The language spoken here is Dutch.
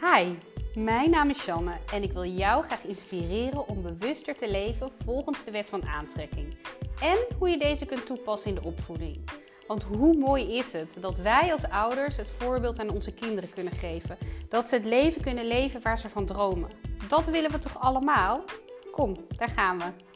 Hi, mijn naam is Shanne en ik wil jou graag inspireren om bewuster te leven volgens de wet van aantrekking. En hoe je deze kunt toepassen in de opvoeding. Want hoe mooi is het dat wij als ouders het voorbeeld aan onze kinderen kunnen geven. Dat ze het leven kunnen leven waar ze van dromen. Dat willen we toch allemaal? Kom, daar gaan we.